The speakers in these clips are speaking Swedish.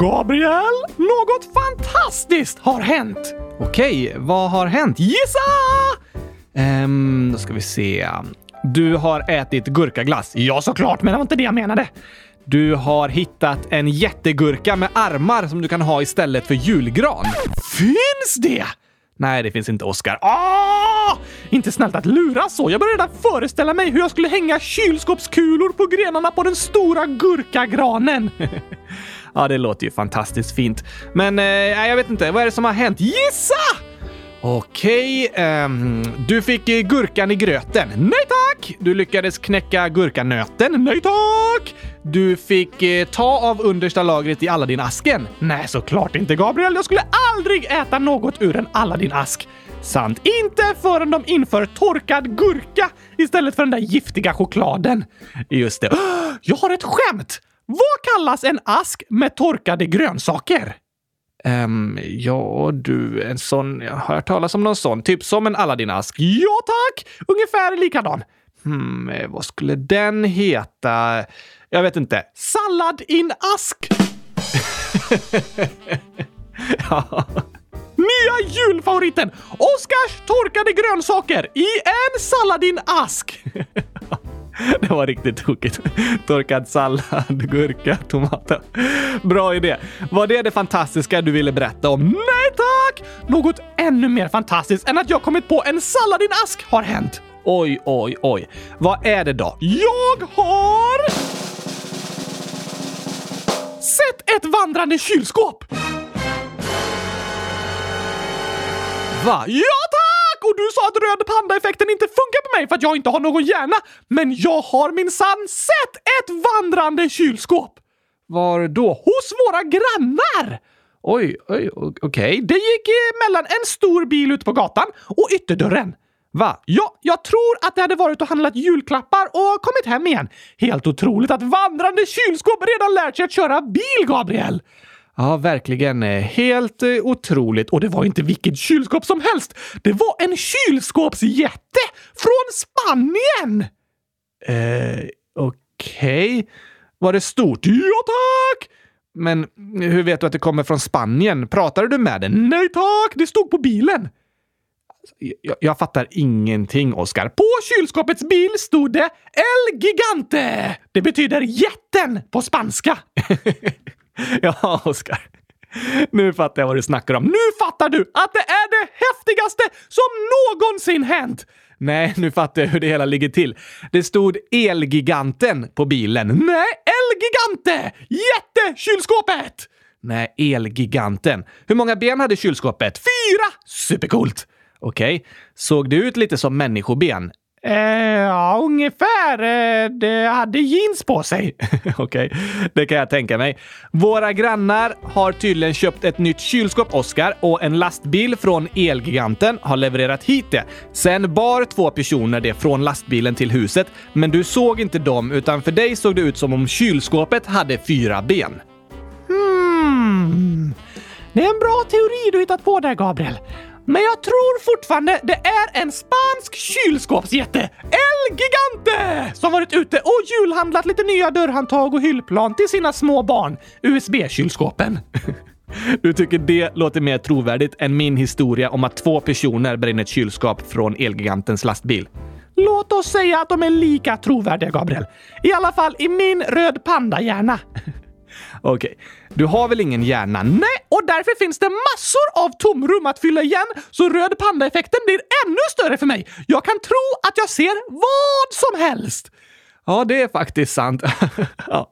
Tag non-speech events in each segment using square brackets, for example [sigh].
Gabriel, något fantastiskt har hänt! Okej, vad har hänt? Gissa! Ehm, då ska vi se. Du har ätit gurkaglass. Ja, såklart, men det var inte det jag menade. Du har hittat en jättegurka med armar som du kan ha istället för julgran. Finns det? Nej, det finns inte, Oskar. Åh! Ah! Inte snällt att lura så. Jag började redan föreställa mig hur jag skulle hänga kylskåpskulor på grenarna på den stora gurkagranen. [laughs] ja, det låter ju fantastiskt fint. Men eh, jag vet inte, vad är det som har hänt? Gissa! Okej, ehm, du fick eh, gurkan i gröten. Nej tack! Du lyckades knäcka gurkanöten. Nej tack! Du fick eh, ta av understa lagret i Aladdin-asken. Nej, såklart inte Gabriel. Jag skulle aldrig äta något ur en Aladdin-ask. Sant. Inte förrän de inför torkad gurka istället för den där giftiga chokladen. Just det. [gasps] Jag har ett skämt! Vad kallas en ask med torkade grönsaker? Um, ja, du, en sån... Jag har hört talas om någon sån. Typ som en Aladdin-ask. Ja, tack! Ungefär likadan. Hmm, eh, vad skulle den heta? Jag vet inte. Sallad in ask! [laughs] ja. Nya julfavoriten! Oscars torkade grönsaker i en Saladin-ask! [laughs] [laughs] Det var riktigt tokigt. Torkad sallad, gurka, tomater. Bra idé. Var det det fantastiska du ville berätta om? Nej tack! Något ännu mer fantastiskt än att jag kommit på en Saladin-ask har hänt. Oj, oj, oj. Vad är det då? Jag har... sett ett vandrande kylskåp! Va? Ja tack! Och du sa att röd panda-effekten inte funkar på mig för att jag inte har någon hjärna. Men jag har minsann sett ett vandrande kylskåp! Var då? Hos våra grannar! Oj, oj, okej. Okay. Det gick mellan en stor bil ute på gatan och ytterdörren. Va? Ja, jag tror att det hade varit och handlat julklappar och kommit hem igen. Helt otroligt att vandrande kylskåp redan lärt sig att köra bil, Gabriel! Ja, verkligen. Helt eh, otroligt. Och det var inte vilket kylskåp som helst. Det var en kylskåpsjätte från Spanien! Eh, okej. Okay. Var det stort? Ja, tack! Men hur vet du att det kommer från Spanien? Pratade du med den? Nej tack, det stod på bilen. Alltså, jag, jag fattar ingenting, Oskar. På kylskåpets bil stod det El Gigante! Det betyder jätten på spanska. [laughs] [laughs] ja, Oskar. Nu fattar jag vad du snackar om. Nu fattar du att det är det häftigaste som någonsin hänt! Nej, nu fattar jag hur det hela ligger till. Det stod Elgiganten på bilen. Nej, Elgigante! Jättekylskåpet! Nej, Elgiganten. Hur många ben hade kylskåpet? Fyra! Supercoolt! Okej. Okay. Såg det ut lite som människoben? Eh, ja, ungefär. Eh, det hade jeans på sig. [laughs] Okej, okay. det kan jag tänka mig. Våra grannar har tydligen köpt ett nytt kylskåp, Oscar, och en lastbil från Elgiganten har levererat hit det. Sen bar två personer det från lastbilen till huset, men du såg inte dem, utan för dig såg det ut som om kylskåpet hade fyra ben. Hmm. Det är en bra teori du hittat på där, Gabriel. Men jag tror fortfarande det är en spansk kylskåpsjätte, El Gigante, som varit ute och julhandlat lite nya dörrhandtag och hyllplan till sina små barn, USB-kylskåpen. [laughs] Du tycker det låter mer trovärdigt än min historia om att två personer bränner ett kylskåp från Elgigantens lastbil. Låt oss säga att de är lika trovärdiga, Gabriel. I alla fall i min röd panda-hjärna. [laughs] Okej, okay. du har väl ingen hjärna? Nej, och därför finns det massor av tomrum att fylla igen, så röd panda-effekten blir ännu större för mig. Jag kan tro att jag ser vad som helst. Ja, det är faktiskt sant. [laughs] ja.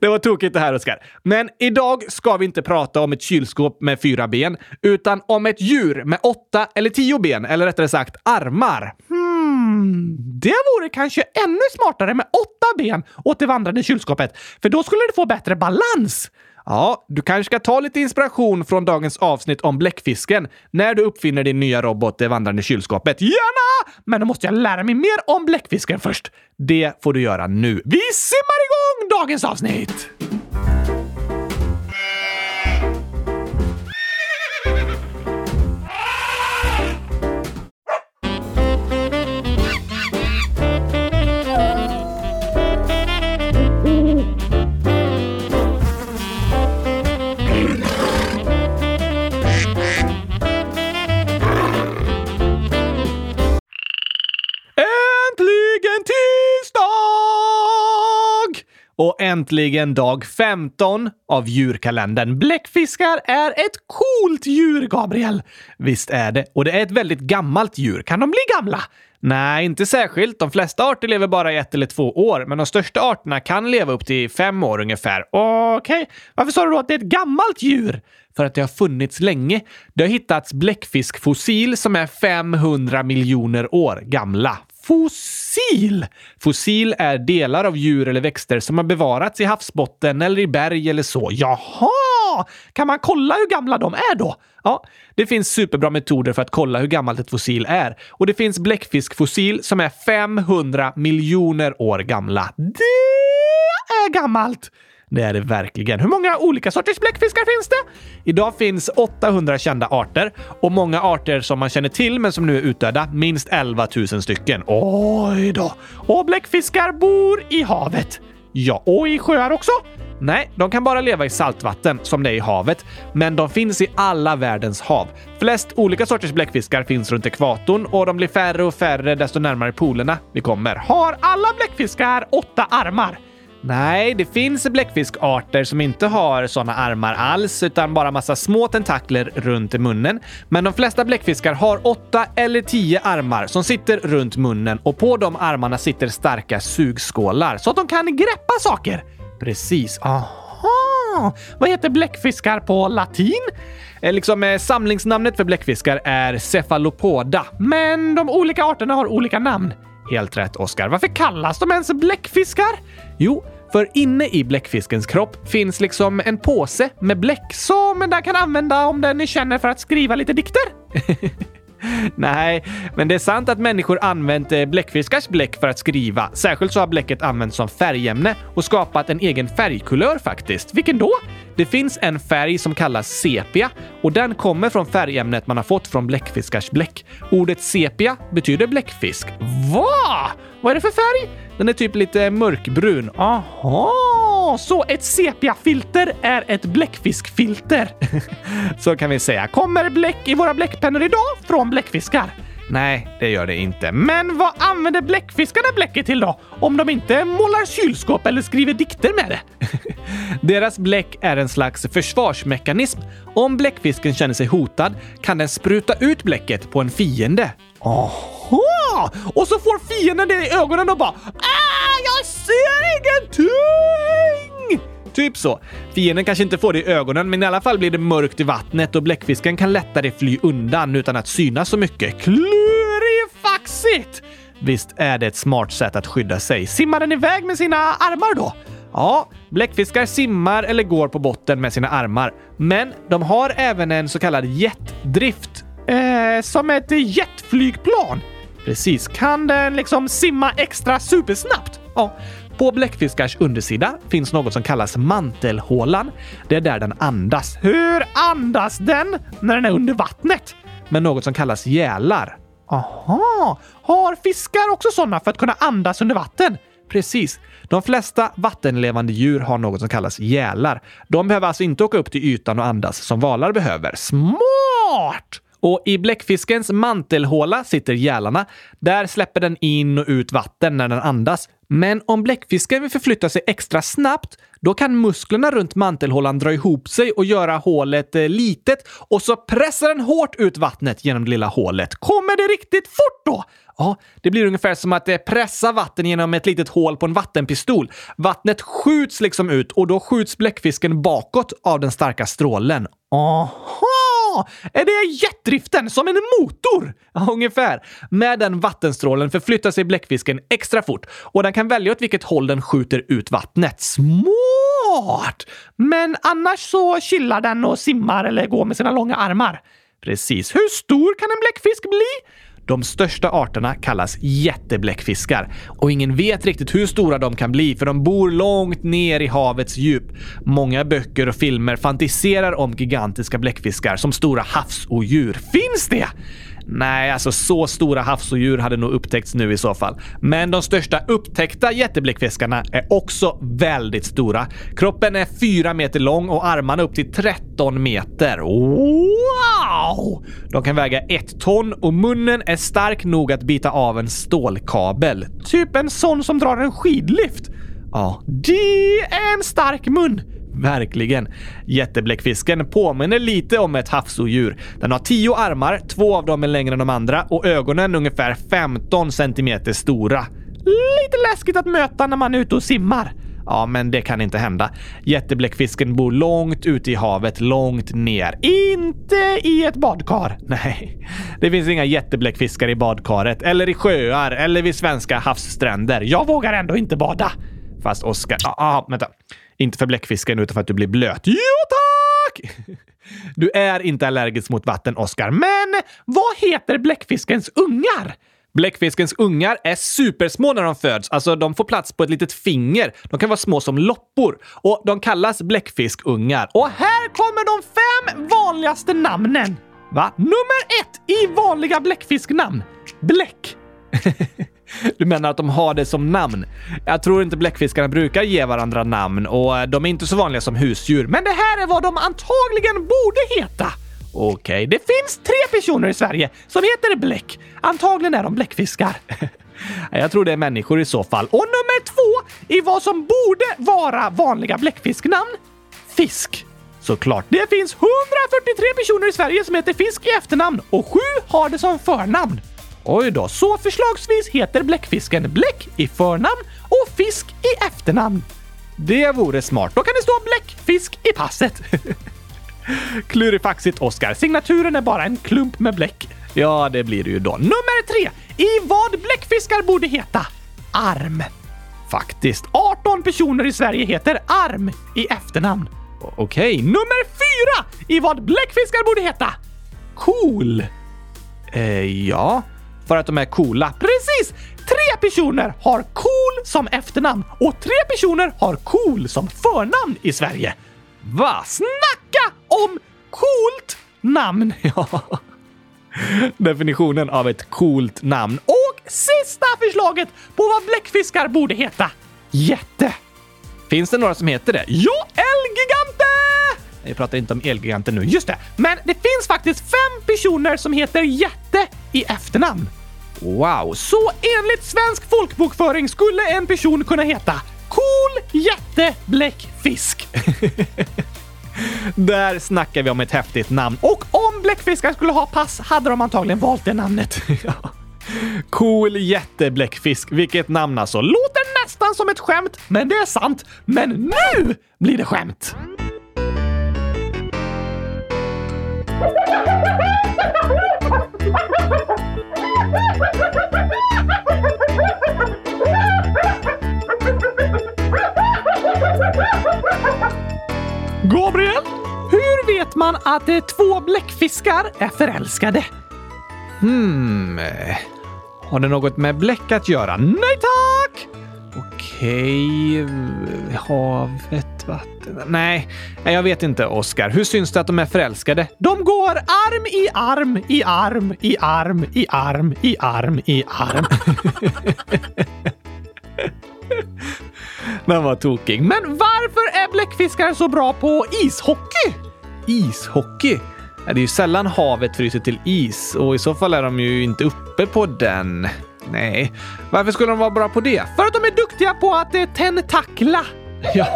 Det var tokigt det här, Oskar. Men idag ska vi inte prata om ett kylskåp med fyra ben, utan om ett djur med åtta eller tio ben, eller rättare sagt armar. Hmm, det vore kanske ännu smartare med åtta ben åt det vandrande kylskåpet, för då skulle det få bättre balans. Ja, du kanske ska ta lite inspiration från dagens avsnitt om bläckfisken när du uppfinner din nya robot, det vandrande kylskåpet. Gärna! Men då måste jag lära mig mer om bläckfisken först. Det får du göra nu. Vi simmar igång dagens avsnitt! Och äntligen dag 15 av djurkalendern. Bläckfiskar är ett coolt djur, Gabriel. Visst är det. Och det är ett väldigt gammalt djur. Kan de bli gamla? Nej, inte särskilt. De flesta arter lever bara i ett eller två år, men de största arterna kan leva upp till fem år ungefär. Okej, okay. varför sa du då att det är ett gammalt djur? För att det har funnits länge. Det har hittats bläckfiskfossil som är 500 miljoner år gamla. Fossil? Fossil är delar av djur eller växter som har bevarats i havsbotten eller i berg eller så. Jaha! Kan man kolla hur gamla de är då? Ja, det finns superbra metoder för att kolla hur gammalt ett fossil är. Och det finns bläckfiskfossil som är 500 miljoner år gamla. Det är gammalt! Det är det verkligen. Hur många olika sorters bläckfiskar finns det? Idag finns 800 kända arter och många arter som man känner till men som nu är utdöda. Minst 11 000 stycken. Oj då! Och bläckfiskar bor i havet? Ja. Och i sjöar också? Nej, de kan bara leva i saltvatten som det är i havet. Men de finns i alla världens hav. Flest olika sorters bläckfiskar finns runt ekvatorn och de blir färre och färre desto närmare polerna vi kommer. Har alla bläckfiskar åtta armar? Nej, det finns bläckfiskarter som inte har sådana armar alls, utan bara massa små tentakler runt munnen. Men de flesta bläckfiskar har åtta eller tio armar som sitter runt munnen och på de armarna sitter starka sugskålar så att de kan greppa saker. Precis. Aha! Vad heter bläckfiskar på latin? Eh, liksom, eh, samlingsnamnet för bläckfiskar är cephalopoda. Men de olika arterna har olika namn. Helt rätt, Oskar. Varför kallas de ens bläckfiskar? Jo, för inne i bläckfiskens kropp finns liksom en påse med bläck som den kan använda om den känner för att skriva lite dikter. [laughs] Nej, men det är sant att människor använt eh, bläckfiskars bläck för att skriva. Särskilt så har bläcket använts som färgämne och skapat en egen färgkulör faktiskt. Vilken då? Det finns en färg som kallas sepia och den kommer från färgämnet man har fått från bläckfiskars bläck. Ordet sepia betyder bläckfisk. Va? Vad är det för färg? Den är typ lite mörkbrun. Aha, så ett sepiafilter är ett bläckfiskfilter? [laughs] så kan vi säga. Kommer bläck i våra bläckpennor idag från bläckfiskar? Nej, det gör det inte. Men vad använder bläckfiskarna bläcket till då? Om de inte målar kylskåp eller skriver dikter med det? [laughs] Deras bläck är en slags försvarsmekanism. Om bläckfisken känner sig hotad kan den spruta ut bläcket på en fiende. Och så får fienden det i ögonen och bara ah, jag ser ingenting! Typ så. Fienden kanske inte får det i ögonen, men i alla fall blir det mörkt i vattnet och bläckfisken kan lättare fly undan utan att synas så mycket. Klurifaxigt! Visst är det ett smart sätt att skydda sig. Simmar den iväg med sina armar då? Ja, bläckfiskar simmar eller går på botten med sina armar. Men de har även en så kallad jetdrift. Eh, som ett jetflygplan? Precis. Kan den liksom simma extra supersnabbt? Ja. På bläckfiskars undersida finns något som kallas mantelhålan. Det är där den andas. Hur andas den när den är under vattnet? Med något som kallas gälar. Aha! Har fiskar också sådana för att kunna andas under vatten? Precis. De flesta vattenlevande djur har något som kallas gälar. De behöver alltså inte åka upp till ytan och andas som valar behöver. Smart! Och i bläckfiskens mantelhåla sitter gälarna. Där släpper den in och ut vatten när den andas. Men om bläckfisken vill förflytta sig extra snabbt, då kan musklerna runt mantelhålan dra ihop sig och göra hålet eh, litet och så pressar den hårt ut vattnet genom det lilla hålet. Kommer det riktigt fort då? Ja, det blir ungefär som att eh, pressa vatten genom ett litet hål på en vattenpistol. Vattnet skjuts liksom ut och då skjuts bläckfisken bakåt av den starka strålen. Aha! Är det jetdriften som en motor? Ja, ungefär. Med den vattenstrålen förflyttar sig bläckfisken extra fort och den kan välja åt vilket håll den skjuter ut vattnet. Smart! Men annars så chillar den och simmar eller går med sina långa armar. Precis. Hur stor kan en bläckfisk bli? De största arterna kallas jättebläckfiskar och ingen vet riktigt hur stora de kan bli för de bor långt ner i havets djup. Många böcker och filmer fantiserar om gigantiska bläckfiskar som stora havsodjur. Finns det? Nej, alltså så stora havsodjur hade nog upptäckts nu i så fall. Men de största upptäckta jättebläckfiskarna är också väldigt stora. Kroppen är 4 meter lång och armarna upp till 13 meter. Wow! De kan väga ett ton och munnen är stark nog att bita av en stålkabel. Typ en sån som drar en skidlift. Ja, det är en stark mun. Verkligen. Jättebläckfisken påminner lite om ett havsodjur. Den har tio armar, två av dem är längre än de andra och ögonen ungefär 15 centimeter stora. Lite läskigt att möta när man är ute och simmar. Ja, men det kan inte hända. Jättebläckfisken bor långt ute i havet, långt ner. Inte i ett badkar. [laughs] Nej, det finns inga jättebläckfiskar i badkaret, eller i sjöar, eller vid svenska havsstränder. Jag vågar ändå inte bada. Fast Oskar... Ah, ah, vänta. Inte för bläckfisken, utan för att du blir blöt. Jo tack! [laughs] Du är inte allergisk mot vatten, Oskar. Men vad heter bläckfiskens ungar? Bläckfiskens ungar är supersmå när de föds. Alltså, de får plats på ett litet finger. De kan vara små som loppor och de kallas bläckfiskungar. Och här kommer de fem vanligaste namnen. Va? Nummer ett i vanliga bläckfisknamn. Bläck. [laughs] [laughs] Du menar att de har det som namn? Jag tror inte bläckfiskarna brukar ge varandra namn och eh, de är inte så vanliga som husdjur. Men det här är vad de antagligen borde heta. Okej, okay. det finns tre personer i Sverige som heter Bläck. Antagligen är de bläckfiskar. [laughs] Jag tror det är människor i så fall. Och nummer två i vad som borde vara vanliga bläckfisknamn. Fisk. Såklart. Det finns 143 personer i Sverige som heter Fisk i efternamn och sju har det som förnamn. Oj då, så förslagsvis heter bläckfisken Bläck i förnamn och Fisk i efternamn. Det vore smart. Då kan det stå Bläckfisk i passet. [laughs] Klurifaxigt, Oskar. Signaturen är bara en klump med bläck. Ja, det blir det ju då. Nummer tre. I vad bläckfiskar borde heta? Arm. Faktiskt. 18 personer i Sverige heter Arm i efternamn. Okej. Okay. Nummer fyra. I vad bläckfiskar borde heta? Cool. Eh, ja. För att de är coola. Precis! Tre personer har cool som efternamn och tre personer har cool som förnamn i Sverige. Va? Snacka om coolt namn! [laughs] Ja. Definitionen av ett coolt namn. Och sista förslaget på vad bläckfiskar borde heta. Jätte. Finns det några som heter det? Ja, Elgigante! Vi pratar inte om Elgiganten nu. Just det, men det finns faktiskt fem personer som heter Jätte i efternamn. Wow! Så enligt svensk folkbokföring skulle en person kunna heta Cool Jätte Bläckfisk. [laughs] Där snackar vi om ett häftigt namn. Och om bläckfiskar skulle ha pass hade de antagligen valt det namnet. [laughs] Cool jättebläckfisk. Vilket namn alltså. Låter nästan som ett skämt, men det är sant. Men nu blir det skämt! Gabriel, hur vet man att två bläckfiskar är förälskade? Hmm... Har det något med bläck att göra? Nej tack! Okej... Havet, vatten... Nej, jag vet inte, Oskar. Hur syns det att de är förälskade? De går arm i arm i arm i arm i arm i arm i arm. [laughs] [laughs] Den var tokig. Men varför är bläckfiskar så bra på ishockey? Ishockey? Det är ju sällan havet fryser till is och i så fall är de ju inte uppe på den. Nej, varför skulle de vara bra på det? För att de är duktiga på att eh, tentakla. [laughs] Ja.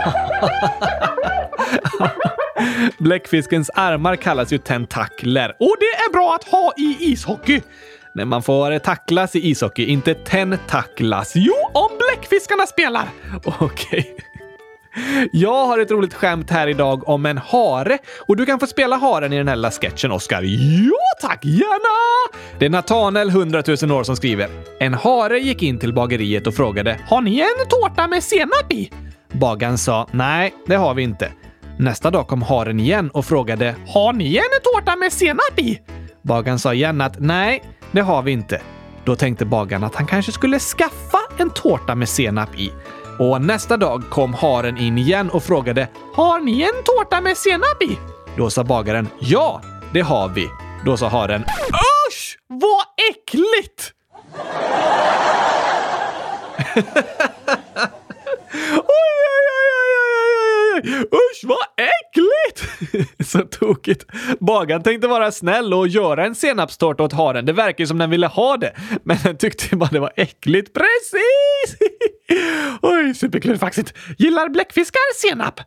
Bläckfiskens armar kallas ju tentakler. Och det är bra att ha i ishockey. Nej, man får tacklas i ishockey, inte tentaklas. Jo, om bläckfiskarna spelar. [laughs] Okej. Okay. Jag har ett roligt skämt här idag om en hare och du kan få spela haren i den här lilla sketchen, Oskar. Ja tack, gärna! Det är Natanel, 100 000 år, som skriver. En hare gick in till bageriet och frågade Har ni en tårta med senap i? Bagaren sa nej, det har vi inte. Nästa dag kom haren igen och frågade Har ni en tårta med senap i? Bagaren sa igen att nej, det har vi inte. Då tänkte bagaren att han kanske skulle skaffa en tårta med senap i. Och nästa dag kom haren in igen och frågade Har ni en tårta med senap i? Då sa bagaren Ja, det har vi. Då sa haren Usch! Vad äckligt! [laughs] oj, oj, oj, oj, oj, oj, Usch, vad! [laughs] Så tokigt. Bagaren tänkte vara snäll och göra en senapstårta åt haren. Det verkar ju som den ville ha det, men den tyckte bara det var äckligt. Precis! [laughs] Oj, superklurifaxigt. Gillar bläckfiskar senap?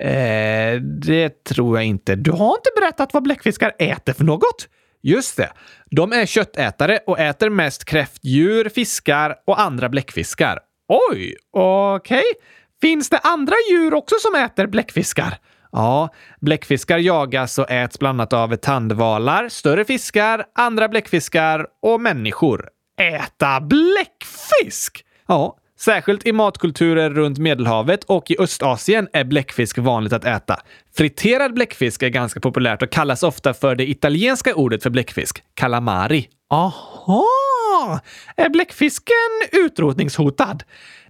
Eh, det tror jag inte. Du har inte berättat vad bläckfiskar äter för något? Just det. De är köttätare och äter mest kräftdjur, fiskar och andra bläckfiskar. Oj, okej. Okay. Finns det andra djur också som äter bläckfiskar? Ja, bläckfiskar jagas och äts bland annat av tandvalar, större fiskar, andra bläckfiskar och människor. Äta bläckfisk? Ja, Särskilt i matkulturer runt Medelhavet och i Östasien är bläckfisk vanligt att äta. Friterad bläckfisk är ganska populärt och kallas ofta för det italienska ordet för bläckfisk, calamari. Aha! Är bläckfisken utrotningshotad?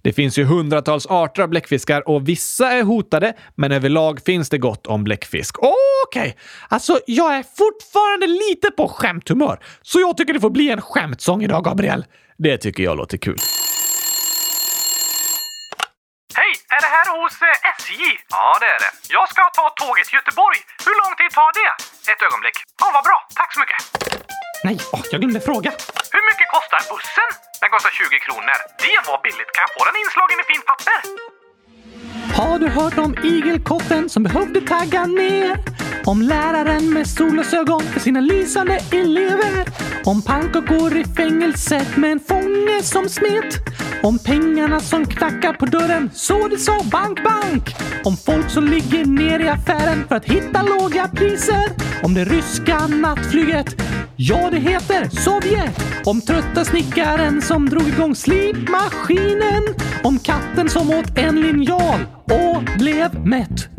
Det finns ju hundratals arter av bläckfiskar och vissa är hotade, men överlag finns det gott om bläckfisk. Okej, okay. alltså jag är fortfarande lite på skämthumör, så jag tycker det får bli en skämtsång idag, Gabriel. Det tycker jag låter kul. Hej! Är det här hos eh, SJ? Ja, det är det. Jag ska ta tåget till Göteborg. Hur lång tid tar det? Ett ögonblick. Ja, vad bra. Tack så mycket. Nej, oh, jag glömde fråga. Hur mycket kostar bussen? Den kostar 20 kronor. Det var billigt. Kan jag få den inslagen i fint papper? Har du hört om igelkotten som behövde tagga ner? Om läraren med solglasögon för sina lysande elever. Om pannkakor i fängelset med en fånge som smet. Om pengarna som knackar på dörren så det sa bank, bank. Om folk som ligger ner i affären för att hitta låga priser. Om det ryska nattflyget. Ja, det heter Sovjet. Om trötta snickaren som drog igång slipmaskinen. Om katten som åt en linjal och blev mätt.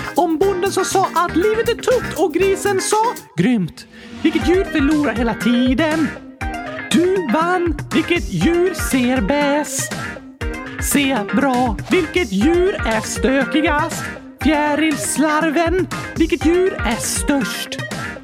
Om bonden som sa att livet är tufft och grisen sa grymt. Vilket djur förlorar hela tiden? Du vann. Vilket djur ser bäst? Se bra. Vilket djur är stökigast? Fjärilslarven. Vilket djur är störst?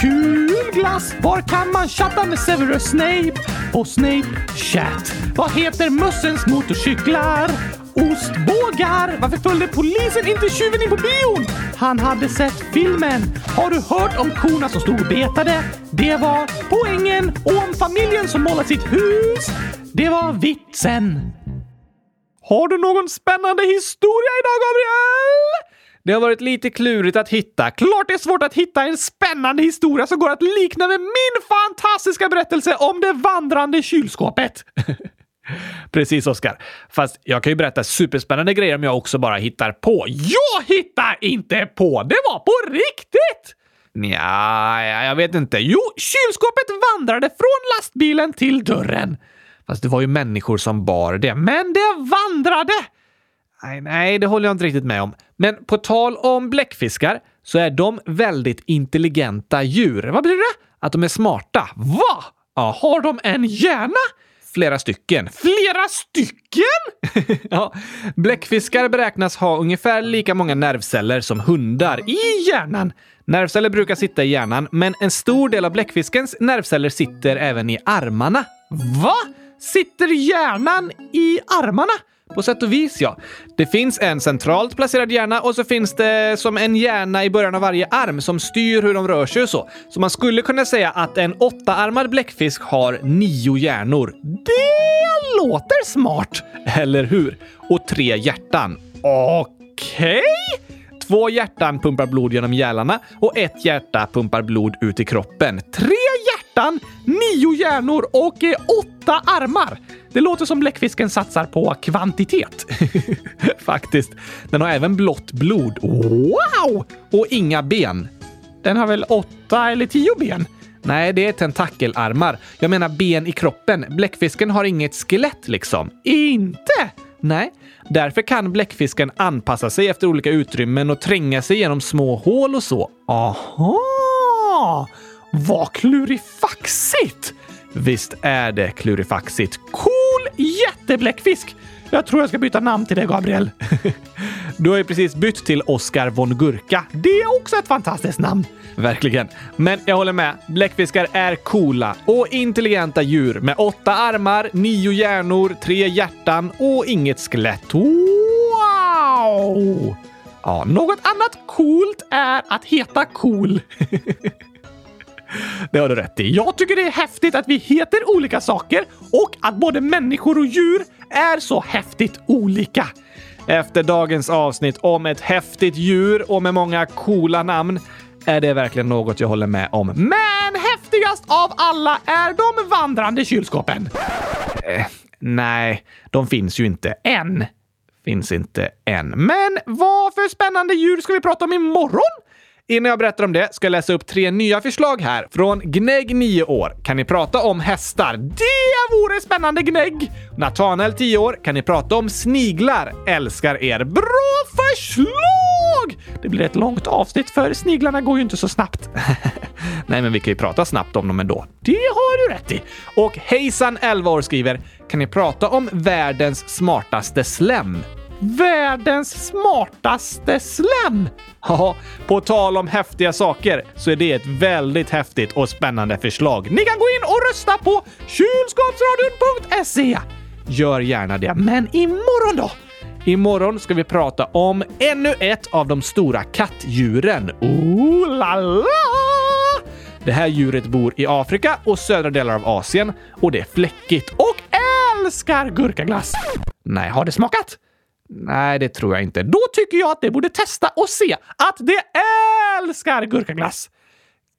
Kul glass! Var kan man chatta med Severus Snape? På Snape Chat. Vad heter mössens motorcyklar? Ostbågar! Varför följde polisen inte tjuven in på bion? Han hade sett filmen. Har du hört om korna som stod och betade? Det var poängen. Och om familjen som målat sitt hus? Det var vitsen. Har du någon spännande historia idag, Gabriel? Det har varit lite klurigt att hitta. Klart det är svårt att hitta en spännande historia som går att likna med min fantastiska berättelse om det vandrande kylskåpet. [laughs] Precis, Oskar. Fast jag kan ju berätta superspännande grejer om jag också bara hittar på. Jag hittar inte på! Det var på riktigt! Nja, jag vet inte. Jo, kylskåpet vandrade från lastbilen till dörren. Fast det var ju människor som bar det. Men det vandrade! Nej, nej, det håller jag inte riktigt med om. Men på tal om bläckfiskar så är de väldigt intelligenta djur. Vad blir det? Att de är smarta. Va? Ja, har de en hjärna? Flera stycken. Flera stycken? [laughs] ja. Bläckfiskar beräknas ha ungefär lika många nervceller som hundar i hjärnan. Nervceller brukar sitta i hjärnan, men en stor del av bläckfiskens nervceller sitter även i armarna. Va? Sitter hjärnan i armarna? På sätt och vis, ja. Det finns en centralt placerad hjärna och så finns det som en hjärna i början av varje arm som styr hur de rör sig och så. Så man skulle kunna säga att en åttaarmad bläckfisk har nio hjärnor. Det låter smart! Eller hur? Och tre hjärtan. Okej? Två hjärtan pumpar blod genom gälarna och ett hjärta pumpar blod ut i kroppen. Tre hjärtan, nio hjärnor och åtta armar. Det låter som bläckfisken satsar på kvantitet. [laughs] Faktiskt. Den har även blått blod. Wow! Och inga ben. Den har väl åtta eller tio ben? Nej, det är tentakelarmar. Jag menar ben i kroppen. Bläckfisken har inget skelett liksom. Inte? Nej, därför kan bläckfisken anpassa sig efter olika utrymmen och tränga sig genom små hål och så. Aha! Vad klurifaxigt! Visst är det klurifaxigt. Cool jättebläckfisk! Jag tror jag ska byta namn till dig, Gabriel. [laughs] du har ju precis bytt till Oscar von Gurka. Det är också ett fantastiskt namn. Verkligen. Men jag håller med. Bläckfiskar är coola och intelligenta djur med åtta armar, nio hjärnor, tre hjärtan och inget skelett. Wow! Ja, något annat coolt är att heta cool. [laughs] Det har du rätt i. Jag tycker det är häftigt att vi heter olika saker och att både människor och djur är så häftigt olika. Efter dagens avsnitt om ett häftigt djur och med många coola namn är det verkligen något jag håller med om. Men häftigast av alla är de vandrande kylskåpen. Eh, nej, de finns ju inte än. Finns inte än. Men vad för spännande djur ska vi prata om imorgon? Innan jag berättar om det ska jag läsa upp tre nya förslag här. Från Gnägg, 9 år. Kan ni prata om hästar? Det vore spännande, Gnägg! Nathanael, 10 år. Kan ni prata om sniglar? Älskar er. Bra förslag! Det blir ett långt avsnitt för sniglarna går ju inte så snabbt. [laughs] Nej, men vi kan ju prata snabbt om dem ändå. Det har du rätt i. Och Hejsan, 11 år, skriver Kan ni prata om världens smartaste slem? Världens smartaste slem! Ja, på tal om häftiga saker så är det ett väldigt häftigt och spännande förslag. Ni kan gå in och rösta på kylskåpsradion.se. Gör gärna det. Men imorgon då? Imorgon ska vi prata om ännu ett av de stora kattdjuren. Ooh la la! Det här djuret bor i Afrika och södra delar av Asien och det är fläckigt och älskar gurkaglass. Nej, har det smakat? Nej, det tror jag inte. Då tycker jag att det borde testa och se att det älskar gurkaglass.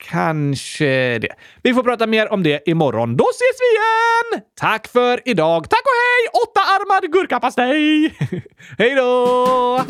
Kanske det. Vi får prata mer om det imorgon. Då ses vi igen! Tack för idag. Tack och hej! åttaarmad gurkapastej! [laughs] hej då!